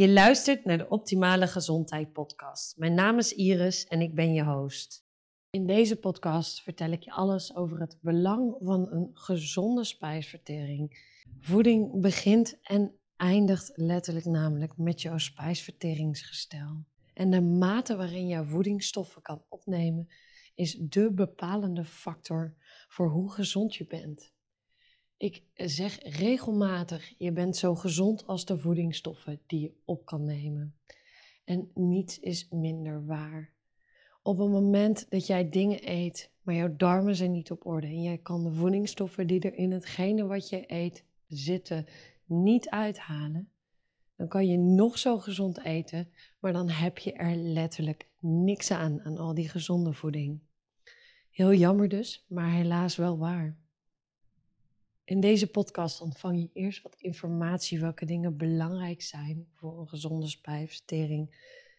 Je luistert naar de Optimale Gezondheid Podcast. Mijn naam is Iris en ik ben je host. In deze podcast vertel ik je alles over het belang van een gezonde spijsvertering. Voeding begint en eindigt letterlijk namelijk met jouw spijsverteringsgestel. En de mate waarin jouw voedingsstoffen kan opnemen is de bepalende factor voor hoe gezond je bent. Ik zeg regelmatig: je bent zo gezond als de voedingsstoffen die je op kan nemen. En niets is minder waar. Op het moment dat jij dingen eet, maar jouw darmen zijn niet op orde en jij kan de voedingsstoffen die er in hetgene wat je eet zitten niet uithalen, dan kan je nog zo gezond eten, maar dan heb je er letterlijk niks aan, aan al die gezonde voeding. Heel jammer dus, maar helaas wel waar. In deze podcast ontvang je eerst wat informatie welke dingen belangrijk zijn voor een gezonde spijsvertering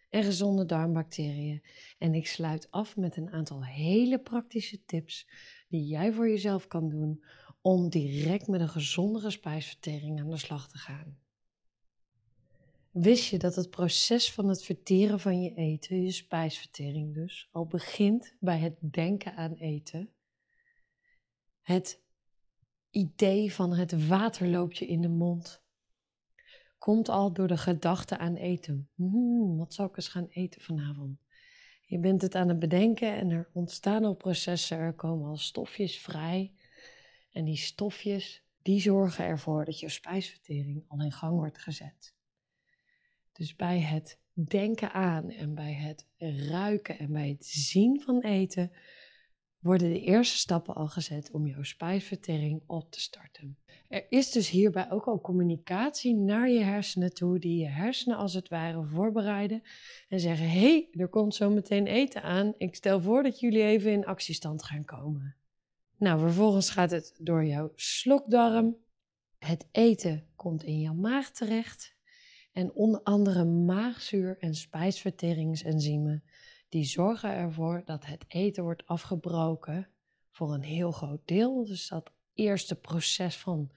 en gezonde darmbacteriën. En ik sluit af met een aantal hele praktische tips die jij voor jezelf kan doen om direct met een gezondere spijsvertering aan de slag te gaan. Wist je dat het proces van het verteren van je eten, je spijsvertering dus, al begint bij het denken aan eten? Het idee van het water loopt je in de mond komt al door de gedachte aan eten. Hmm, wat zal ik eens gaan eten vanavond? Je bent het aan het bedenken en er ontstaan al processen, er komen al stofjes vrij. En die stofjes, die zorgen ervoor dat je spijsvertering al in gang wordt gezet. Dus bij het denken aan en bij het ruiken en bij het zien van eten worden de eerste stappen al gezet om jouw spijsvertering op te starten. Er is dus hierbij ook al communicatie naar je hersenen toe, die je hersenen als het ware voorbereiden en zeggen: hé, hey, er komt zo meteen eten aan. Ik stel voor dat jullie even in actiestand gaan komen. Nou, vervolgens gaat het door jouw slokdarm. Het eten komt in jouw maag terecht. En onder andere maagzuur en spijsverteringsenzymen die zorgen ervoor dat het eten wordt afgebroken voor een heel groot deel. Dus dat eerste proces van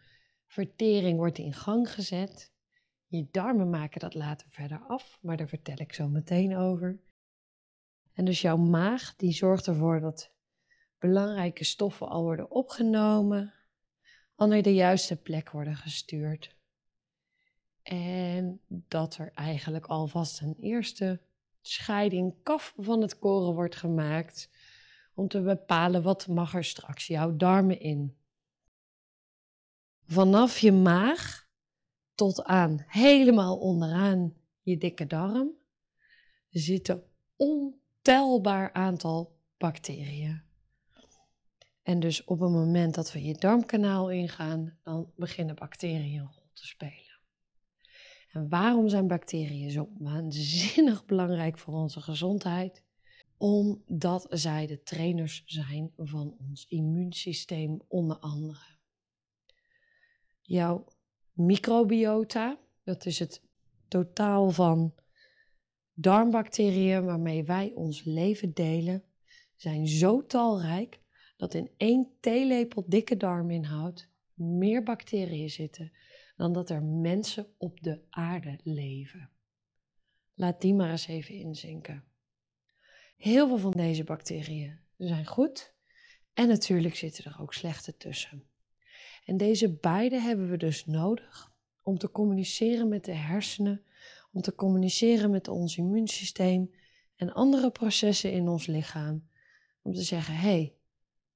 vertering wordt in gang gezet. Je darmen maken dat later verder af, maar daar vertel ik zo meteen over. En dus jouw maag die zorgt ervoor dat belangrijke stoffen al worden opgenomen, al naar de juiste plek worden gestuurd. En dat er eigenlijk alvast een eerste scheiding kaf van het koren wordt gemaakt om te bepalen wat mag er straks jouw darmen in. Vanaf je maag tot aan helemaal onderaan je dikke darm zitten ontelbaar aantal bacteriën. En dus op het moment dat we je darmkanaal ingaan, dan beginnen bacteriën een rol te spelen. En waarom zijn bacteriën zo waanzinnig belangrijk voor onze gezondheid? Omdat zij de trainers zijn van ons immuunsysteem, onder andere. Jouw microbiota, dat is het totaal van darmbacteriën waarmee wij ons leven delen, zijn zo talrijk dat in één theelepel dikke darminhoud meer bacteriën zitten dan dat er mensen op de aarde leven. Laat die maar eens even inzinken. Heel veel van deze bacteriën zijn goed en natuurlijk zitten er ook slechte tussen. En deze beide hebben we dus nodig om te communiceren met de hersenen, om te communiceren met ons immuunsysteem en andere processen in ons lichaam. Om te zeggen: hé, hey,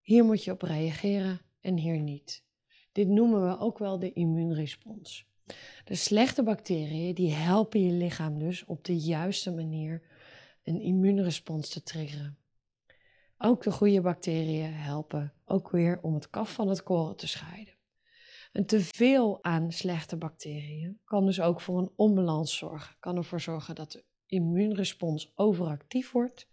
hier moet je op reageren en hier niet. Dit noemen we ook wel de immuunrespons. De slechte bacteriën die helpen je lichaam dus op de juiste manier een immuunrespons te triggeren. Ook de goede bacteriën helpen ook weer om het kaf van het koren te scheiden. Een teveel aan slechte bacteriën kan dus ook voor een onbalans zorgen. Kan ervoor zorgen dat de immuunrespons overactief wordt,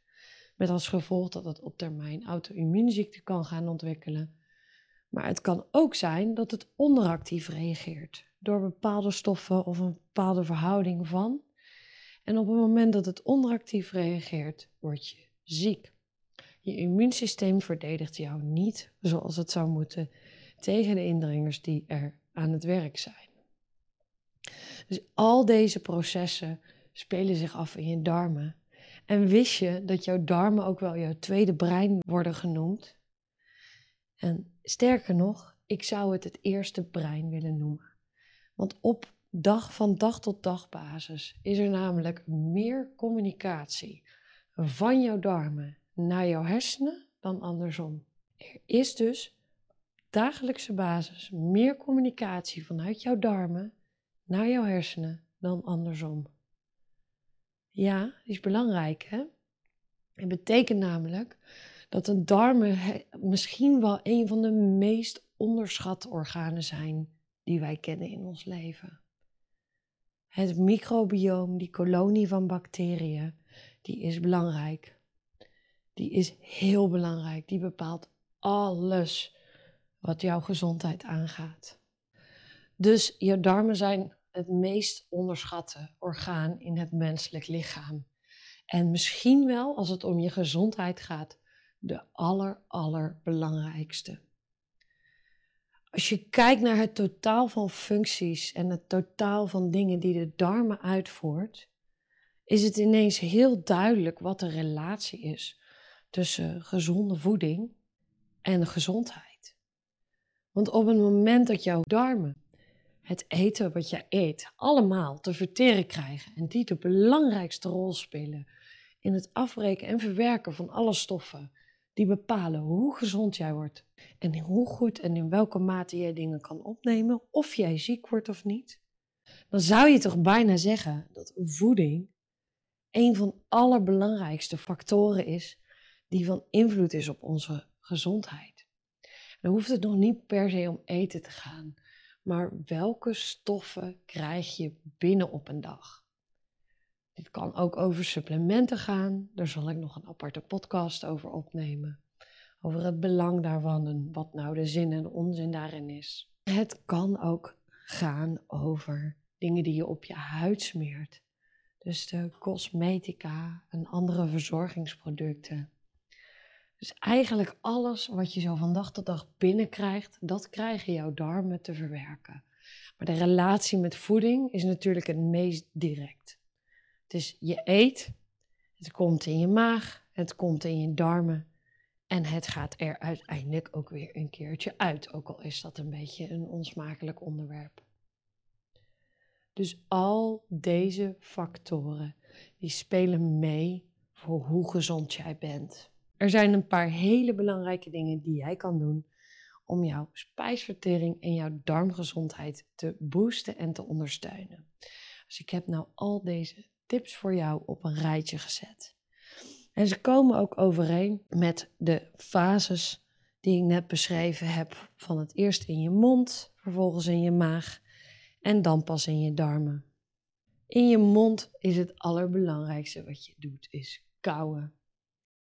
met als gevolg dat het op termijn auto-immuunziekte kan gaan ontwikkelen maar het kan ook zijn dat het onderactief reageert door bepaalde stoffen of een bepaalde verhouding van. En op het moment dat het onderactief reageert, word je ziek. Je immuunsysteem verdedigt jou niet zoals het zou moeten tegen de indringers die er aan het werk zijn. Dus al deze processen spelen zich af in je darmen. En wist je dat jouw darmen ook wel jouw tweede brein worden genoemd? En sterker nog, ik zou het het eerste brein willen noemen. Want op dag van dag tot dag basis is er namelijk meer communicatie van jouw darmen naar jouw hersenen dan andersom. Er is dus dagelijkse basis meer communicatie vanuit jouw darmen naar jouw hersenen dan andersom. Ja, is belangrijk hè. Het betekent namelijk dat de darmen misschien wel een van de meest onderschatte organen zijn die wij kennen in ons leven. Het microbioom, die kolonie van bacteriën, die is belangrijk. Die is heel belangrijk. Die bepaalt alles wat jouw gezondheid aangaat. Dus je darmen zijn het meest onderschatte orgaan in het menselijk lichaam. En misschien wel, als het om je gezondheid gaat, de aller, allerbelangrijkste. Als je kijkt naar het totaal van functies en het totaal van dingen die de darmen uitvoert, is het ineens heel duidelijk wat de relatie is tussen gezonde voeding en gezondheid. Want op het moment dat jouw darmen het eten wat je eet allemaal te verteren krijgen en die de belangrijkste rol spelen in het afbreken en verwerken van alle stoffen die bepalen hoe gezond jij wordt en hoe goed en in welke mate jij dingen kan opnemen, of jij ziek wordt of niet, dan zou je toch bijna zeggen dat voeding een van de allerbelangrijkste factoren is die van invloed is op onze gezondheid. Dan hoeft het nog niet per se om eten te gaan, maar welke stoffen krijg je binnen op een dag? Dit kan ook over supplementen gaan. Daar zal ik nog een aparte podcast over opnemen. Over het belang daarvan en wat nou de zin en onzin daarin is. Het kan ook gaan over dingen die je op je huid smeert. Dus de cosmetica en andere verzorgingsproducten. Dus eigenlijk alles wat je zo van dag tot dag binnenkrijgt, dat krijgen jouw darmen te verwerken. Maar de relatie met voeding is natuurlijk het meest direct. Dus je eet, het komt in je maag, het komt in je darmen en het gaat er uiteindelijk ook weer een keertje uit, ook al is dat een beetje een onsmakelijk onderwerp. Dus al deze factoren die spelen mee voor hoe gezond jij bent. Er zijn een paar hele belangrijke dingen die jij kan doen om jouw spijsvertering en jouw darmgezondheid te boosten en te ondersteunen. Dus ik heb nou al deze tips voor jou op een rijtje gezet. En ze komen ook overeen met de fases die ik net beschreven heb van het eerst in je mond, vervolgens in je maag en dan pas in je darmen. In je mond is het allerbelangrijkste wat je doet, is kauwen.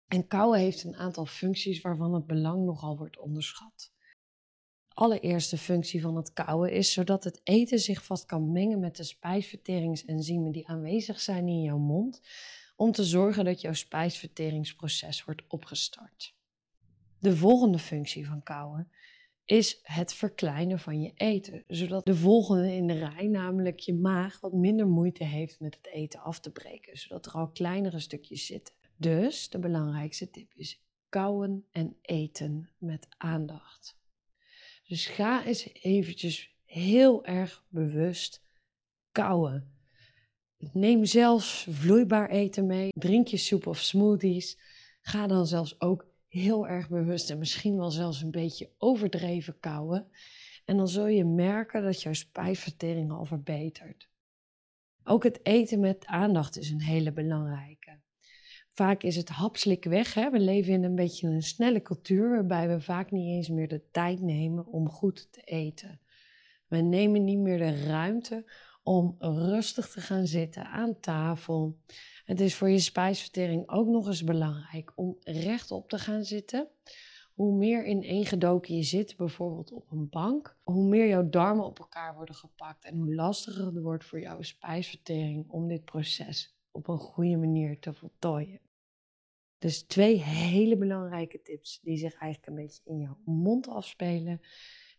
En kauwen heeft een aantal functies waarvan het belang nogal wordt onderschat. Allereerste functie van het kauwen is zodat het eten zich vast kan mengen met de spijsverteringsenzymen die aanwezig zijn in jouw mond, om te zorgen dat jouw spijsverteringsproces wordt opgestart. De volgende functie van kauwen is het verkleinen van je eten, zodat de volgende in de rij, namelijk je maag, wat minder moeite heeft met het eten af te breken, zodat er al kleinere stukjes zitten. Dus de belangrijkste tip is kauwen en eten met aandacht. Dus ga eens eventjes heel erg bewust kauwen. Neem zelfs vloeibaar eten mee. Drink je soep of smoothies. Ga dan zelfs ook heel erg bewust en misschien wel zelfs een beetje overdreven kauwen. En dan zul je merken dat jouw spijsvertering al verbetert. Ook het eten met aandacht is een hele belangrijke. Vaak is het hapslik weg. Hè? We leven in een beetje een snelle cultuur waarbij we vaak niet eens meer de tijd nemen om goed te eten. We nemen niet meer de ruimte om rustig te gaan zitten aan tafel. Het is voor je spijsvertering ook nog eens belangrijk om rechtop te gaan zitten. Hoe meer in één gedoken je zit, bijvoorbeeld op een bank, hoe meer jouw darmen op elkaar worden gepakt en hoe lastiger het wordt voor jouw spijsvertering om dit proces op een goede manier te voltooien. Dus twee hele belangrijke tips die zich eigenlijk een beetje in jouw mond afspelen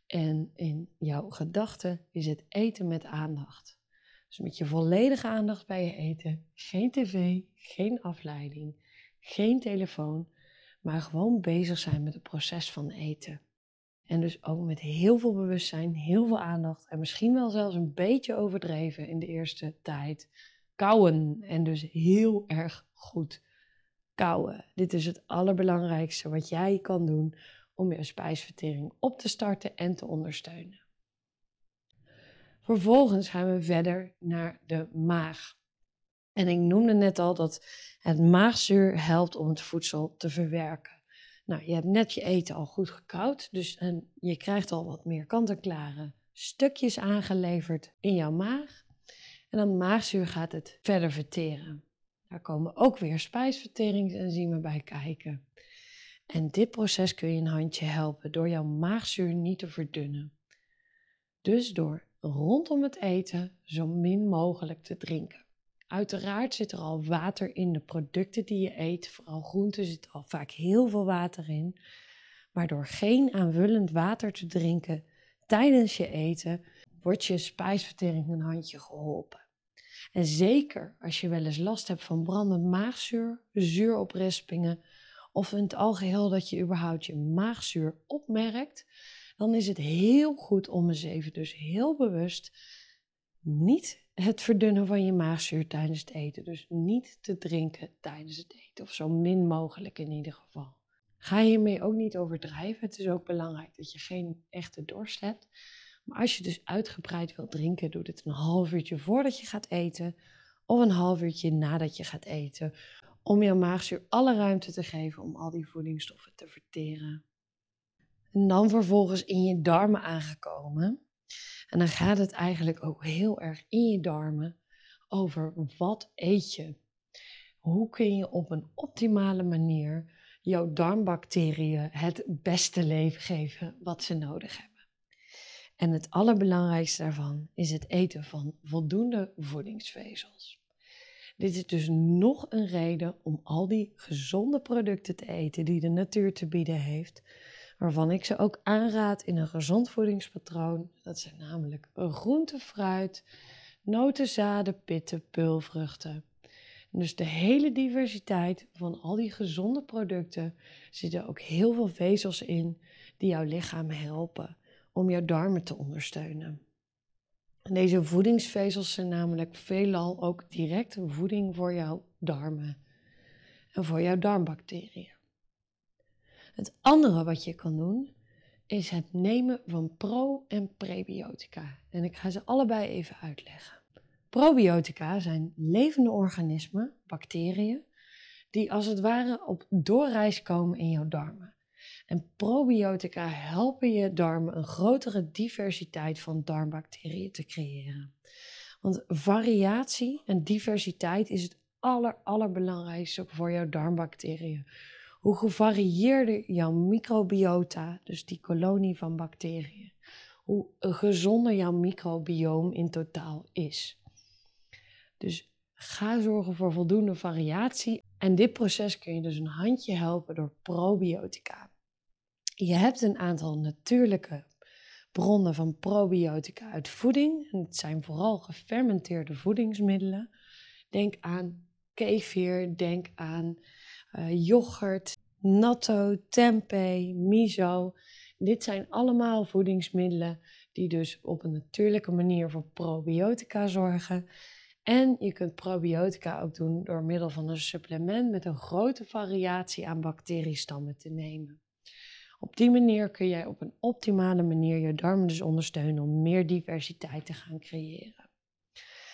en in jouw gedachten is het eten met aandacht. Dus met je volledige aandacht bij je eten. Geen tv, geen afleiding, geen telefoon, maar gewoon bezig zijn met het proces van eten. En dus ook met heel veel bewustzijn, heel veel aandacht en misschien wel zelfs een beetje overdreven in de eerste tijd. Kauwen en dus heel erg goed Dit is het allerbelangrijkste wat jij kan doen om je spijsvertering op te starten en te ondersteunen. Vervolgens gaan we verder naar de maag. En ik noemde net al dat het maagzuur helpt om het voedsel te verwerken. Nou, je hebt net je eten al goed gekoud, dus en je krijgt al wat meer kant-en-klare stukjes aangeleverd in jouw maag. En dan maagzuur gaat het verder verteren. Daar komen ook weer spijsverteringsenzymen bij kijken. En dit proces kun je een handje helpen door jouw maagzuur niet te verdunnen. Dus door rondom het eten zo min mogelijk te drinken. Uiteraard zit er al water in de producten die je eet. Vooral groenten zit al vaak heel veel water in. Maar door geen aanvullend water te drinken tijdens je eten, wordt je spijsvertering een handje geholpen. En zeker als je wel eens last hebt van brandend maagzuur, zuuroprispingen of in het algeheel dat je überhaupt je maagzuur opmerkt, dan is het heel goed om eens even dus heel bewust niet het verdunnen van je maagzuur tijdens het eten. Dus niet te drinken tijdens het eten, of zo min mogelijk in ieder geval. Ga hiermee ook niet overdrijven. Het is ook belangrijk dat je geen echte dorst hebt. Maar als je dus uitgebreid wilt drinken, doe dit een half uurtje voordat je gaat eten of een half uurtje nadat je gaat eten. Om je maagzuur alle ruimte te geven om al die voedingsstoffen te verteren. En dan vervolgens in je darmen aangekomen. En dan gaat het eigenlijk ook heel erg in je darmen over wat eet je. Hoe kun je op een optimale manier jouw darmbacteriën het beste leven geven wat ze nodig hebben. En het allerbelangrijkste daarvan is het eten van voldoende voedingsvezels. Dit is dus nog een reden om al die gezonde producten te eten die de natuur te bieden heeft, waarvan ik ze ook aanraad in een gezond voedingspatroon. Dat zijn namelijk groente, fruit, noten, zaden, pitten, peulvruchten. dus de hele diversiteit van al die gezonde producten zitten ook heel veel vezels in die jouw lichaam helpen om jouw darmen te ondersteunen. deze voedingsvezels zijn namelijk veelal ook direct voeding voor jouw darmen en voor jouw darmbacteriën. Het andere wat je kan doen is het nemen van pro- en prebiotica. En ik ga ze allebei even uitleggen. Probiotica zijn levende organismen, bacteriën, die als het ware op doorreis komen in jouw darmen. En probiotica helpen je darmen een grotere diversiteit van darmbacteriën te creëren. Want variatie en diversiteit is het aller, allerbelangrijkste voor jouw darmbacteriën. Hoe gevarieerder jouw microbiota, dus die kolonie van bacteriën, hoe gezonder jouw microbioom in totaal is. Dus ga zorgen voor voldoende variatie. En dit proces kun je dus een handje helpen door probiotica. Je hebt een aantal natuurlijke bronnen van probiotica uit voeding. Het zijn vooral gefermenteerde voedingsmiddelen. Denk aan kefir, denk aan uh, yoghurt, natto, tempeh, miso. Dit zijn allemaal voedingsmiddelen die dus op een natuurlijke manier voor probiotica zorgen. En je kunt probiotica ook doen door middel van een supplement met een grote variatie aan bacteriestammen te nemen. Op die manier kun jij op een optimale manier je darmen dus ondersteunen om meer diversiteit te gaan creëren.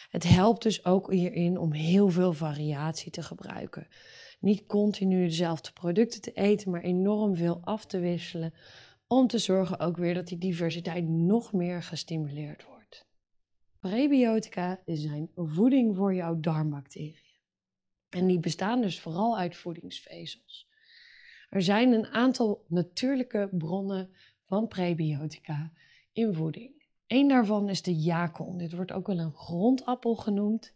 Het helpt dus ook hierin om heel veel variatie te gebruiken. Niet continu dezelfde producten te eten, maar enorm veel af te wisselen. Om te zorgen ook weer dat die diversiteit nog meer gestimuleerd wordt. Prebiotica zijn voeding voor jouw darmbacteriën. En die bestaan dus vooral uit voedingsvezels. Er zijn een aantal natuurlijke bronnen van prebiotica in voeding. Eén daarvan is de jacon. Dit wordt ook wel een grondappel genoemd.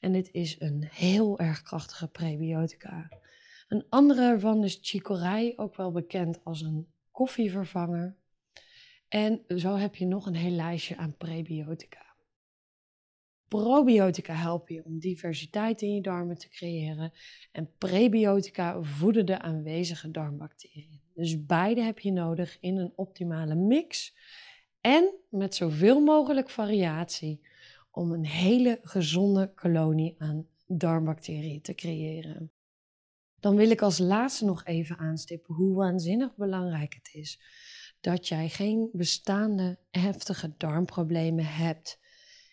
En dit is een heel erg krachtige prebiotica. Een andere ervan is chicorée, ook wel bekend als een koffievervanger. En zo heb je nog een heel lijstje aan prebiotica. Probiotica helpen je om diversiteit in je darmen te creëren. En prebiotica voeden de aanwezige darmbacteriën. Dus beide heb je nodig in een optimale mix. En met zoveel mogelijk variatie om een hele gezonde kolonie aan darmbacteriën te creëren. Dan wil ik als laatste nog even aanstippen hoe waanzinnig belangrijk het is dat jij geen bestaande heftige darmproblemen hebt.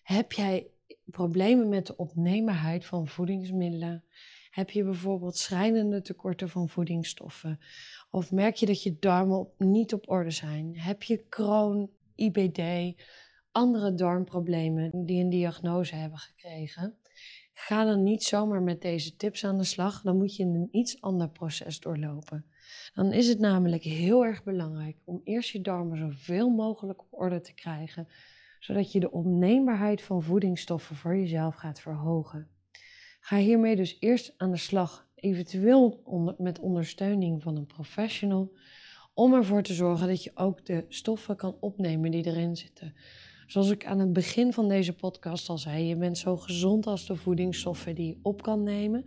Heb jij problemen met de opneembaarheid van voedingsmiddelen? Heb je bijvoorbeeld schrijnende tekorten van voedingsstoffen? Of merk je dat je darmen niet op orde zijn? Heb je kroon, IBD, andere darmproblemen die een diagnose hebben gekregen? Ga dan niet zomaar met deze tips aan de slag, dan moet je een iets ander proces doorlopen. Dan is het namelijk heel erg belangrijk om eerst je darmen zoveel mogelijk op orde te krijgen, zodat je de opneembaarheid van voedingsstoffen voor jezelf gaat verhogen. Ga hiermee dus eerst aan de slag, eventueel met ondersteuning van een professional, om ervoor te zorgen dat je ook de stoffen kan opnemen die erin zitten. Zoals ik aan het begin van deze podcast al zei, je bent zo gezond als de voedingsstoffen die je op kan nemen.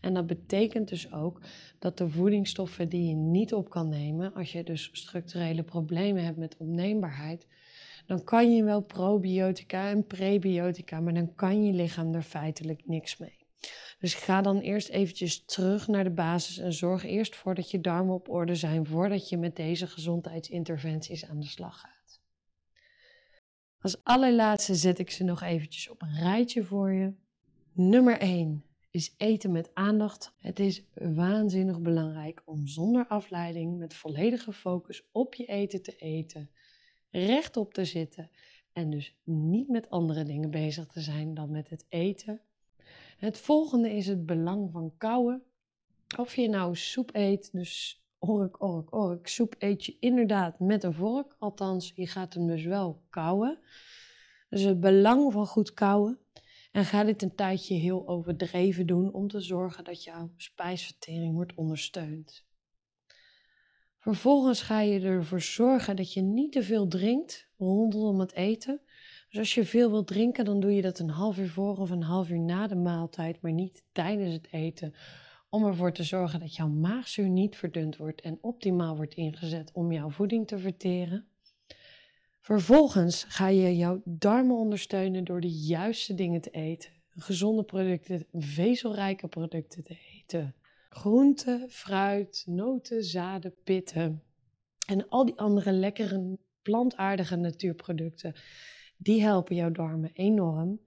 En dat betekent dus ook dat de voedingsstoffen die je niet op kan nemen, als je dus structurele problemen hebt met opneembaarheid, dan kan je wel probiotica en prebiotica, maar dan kan je lichaam er feitelijk niks mee. Dus ga dan eerst eventjes terug naar de basis en zorg eerst voor dat je darmen op orde zijn voordat je met deze gezondheidsinterventies aan de slag gaat. Als allerlaatste zet ik ze nog eventjes op een rijtje voor je. Nummer 1 is eten met aandacht. Het is waanzinnig belangrijk om zonder afleiding met volledige focus op je eten te eten, rechtop te zitten en dus niet met andere dingen bezig te zijn dan met het eten. Het volgende is het belang van kauwen. Of je nou soep eet, dus ork, ork, ork. Soep eet je inderdaad met een vork. Althans, je gaat hem dus wel kauwen. Dus het belang van goed kauwen. En ga dit een tijdje heel overdreven doen om te zorgen dat jouw spijsvertering wordt ondersteund. Vervolgens ga je ervoor zorgen dat je niet te veel drinkt rondom het eten. Dus als je veel wilt drinken, dan doe je dat een half uur voor of een half uur na de maaltijd, maar niet tijdens het eten om ervoor te zorgen dat jouw maagzuur niet verdund wordt en optimaal wordt ingezet om jouw voeding te verteren. Vervolgens ga je jouw darmen ondersteunen door de juiste dingen te eten. Gezonde producten, vezelrijke producten te eten. Groenten, fruit, noten, zaden, pitten. En al die andere lekkere plantaardige natuurproducten. Die helpen jouw darmen enorm.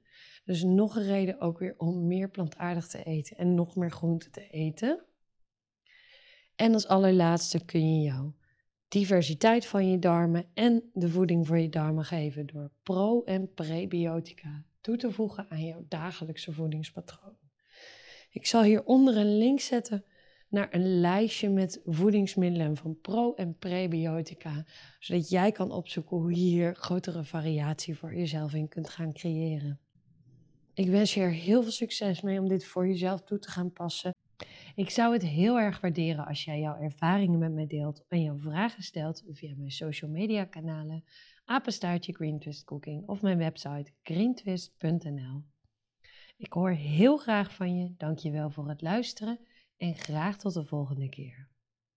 Dus nog een reden ook weer om meer plantaardig te eten en nog meer groente te eten. En als allerlaatste kun je jouw diversiteit van je darmen en de voeding voor je darmen geven door pro- en prebiotica toe te voegen aan jouw dagelijkse voedingspatroon. Ik zal hieronder een link zetten naar een lijstje met voedingsmiddelen van pro- en prebiotica, zodat jij kan opzoeken hoe je hier grotere variatie voor jezelf in kunt gaan creëren. Ik wens je er heel veel succes mee om dit voor jezelf toe te gaan passen. Ik zou het heel erg waarderen als jij jouw ervaringen met mij deelt en jouw vragen stelt via mijn social media kanalen, apenstaartje Green Twist Cooking of mijn website greentwist.nl. Ik hoor heel graag van je, dankjewel voor het luisteren en graag tot de volgende keer.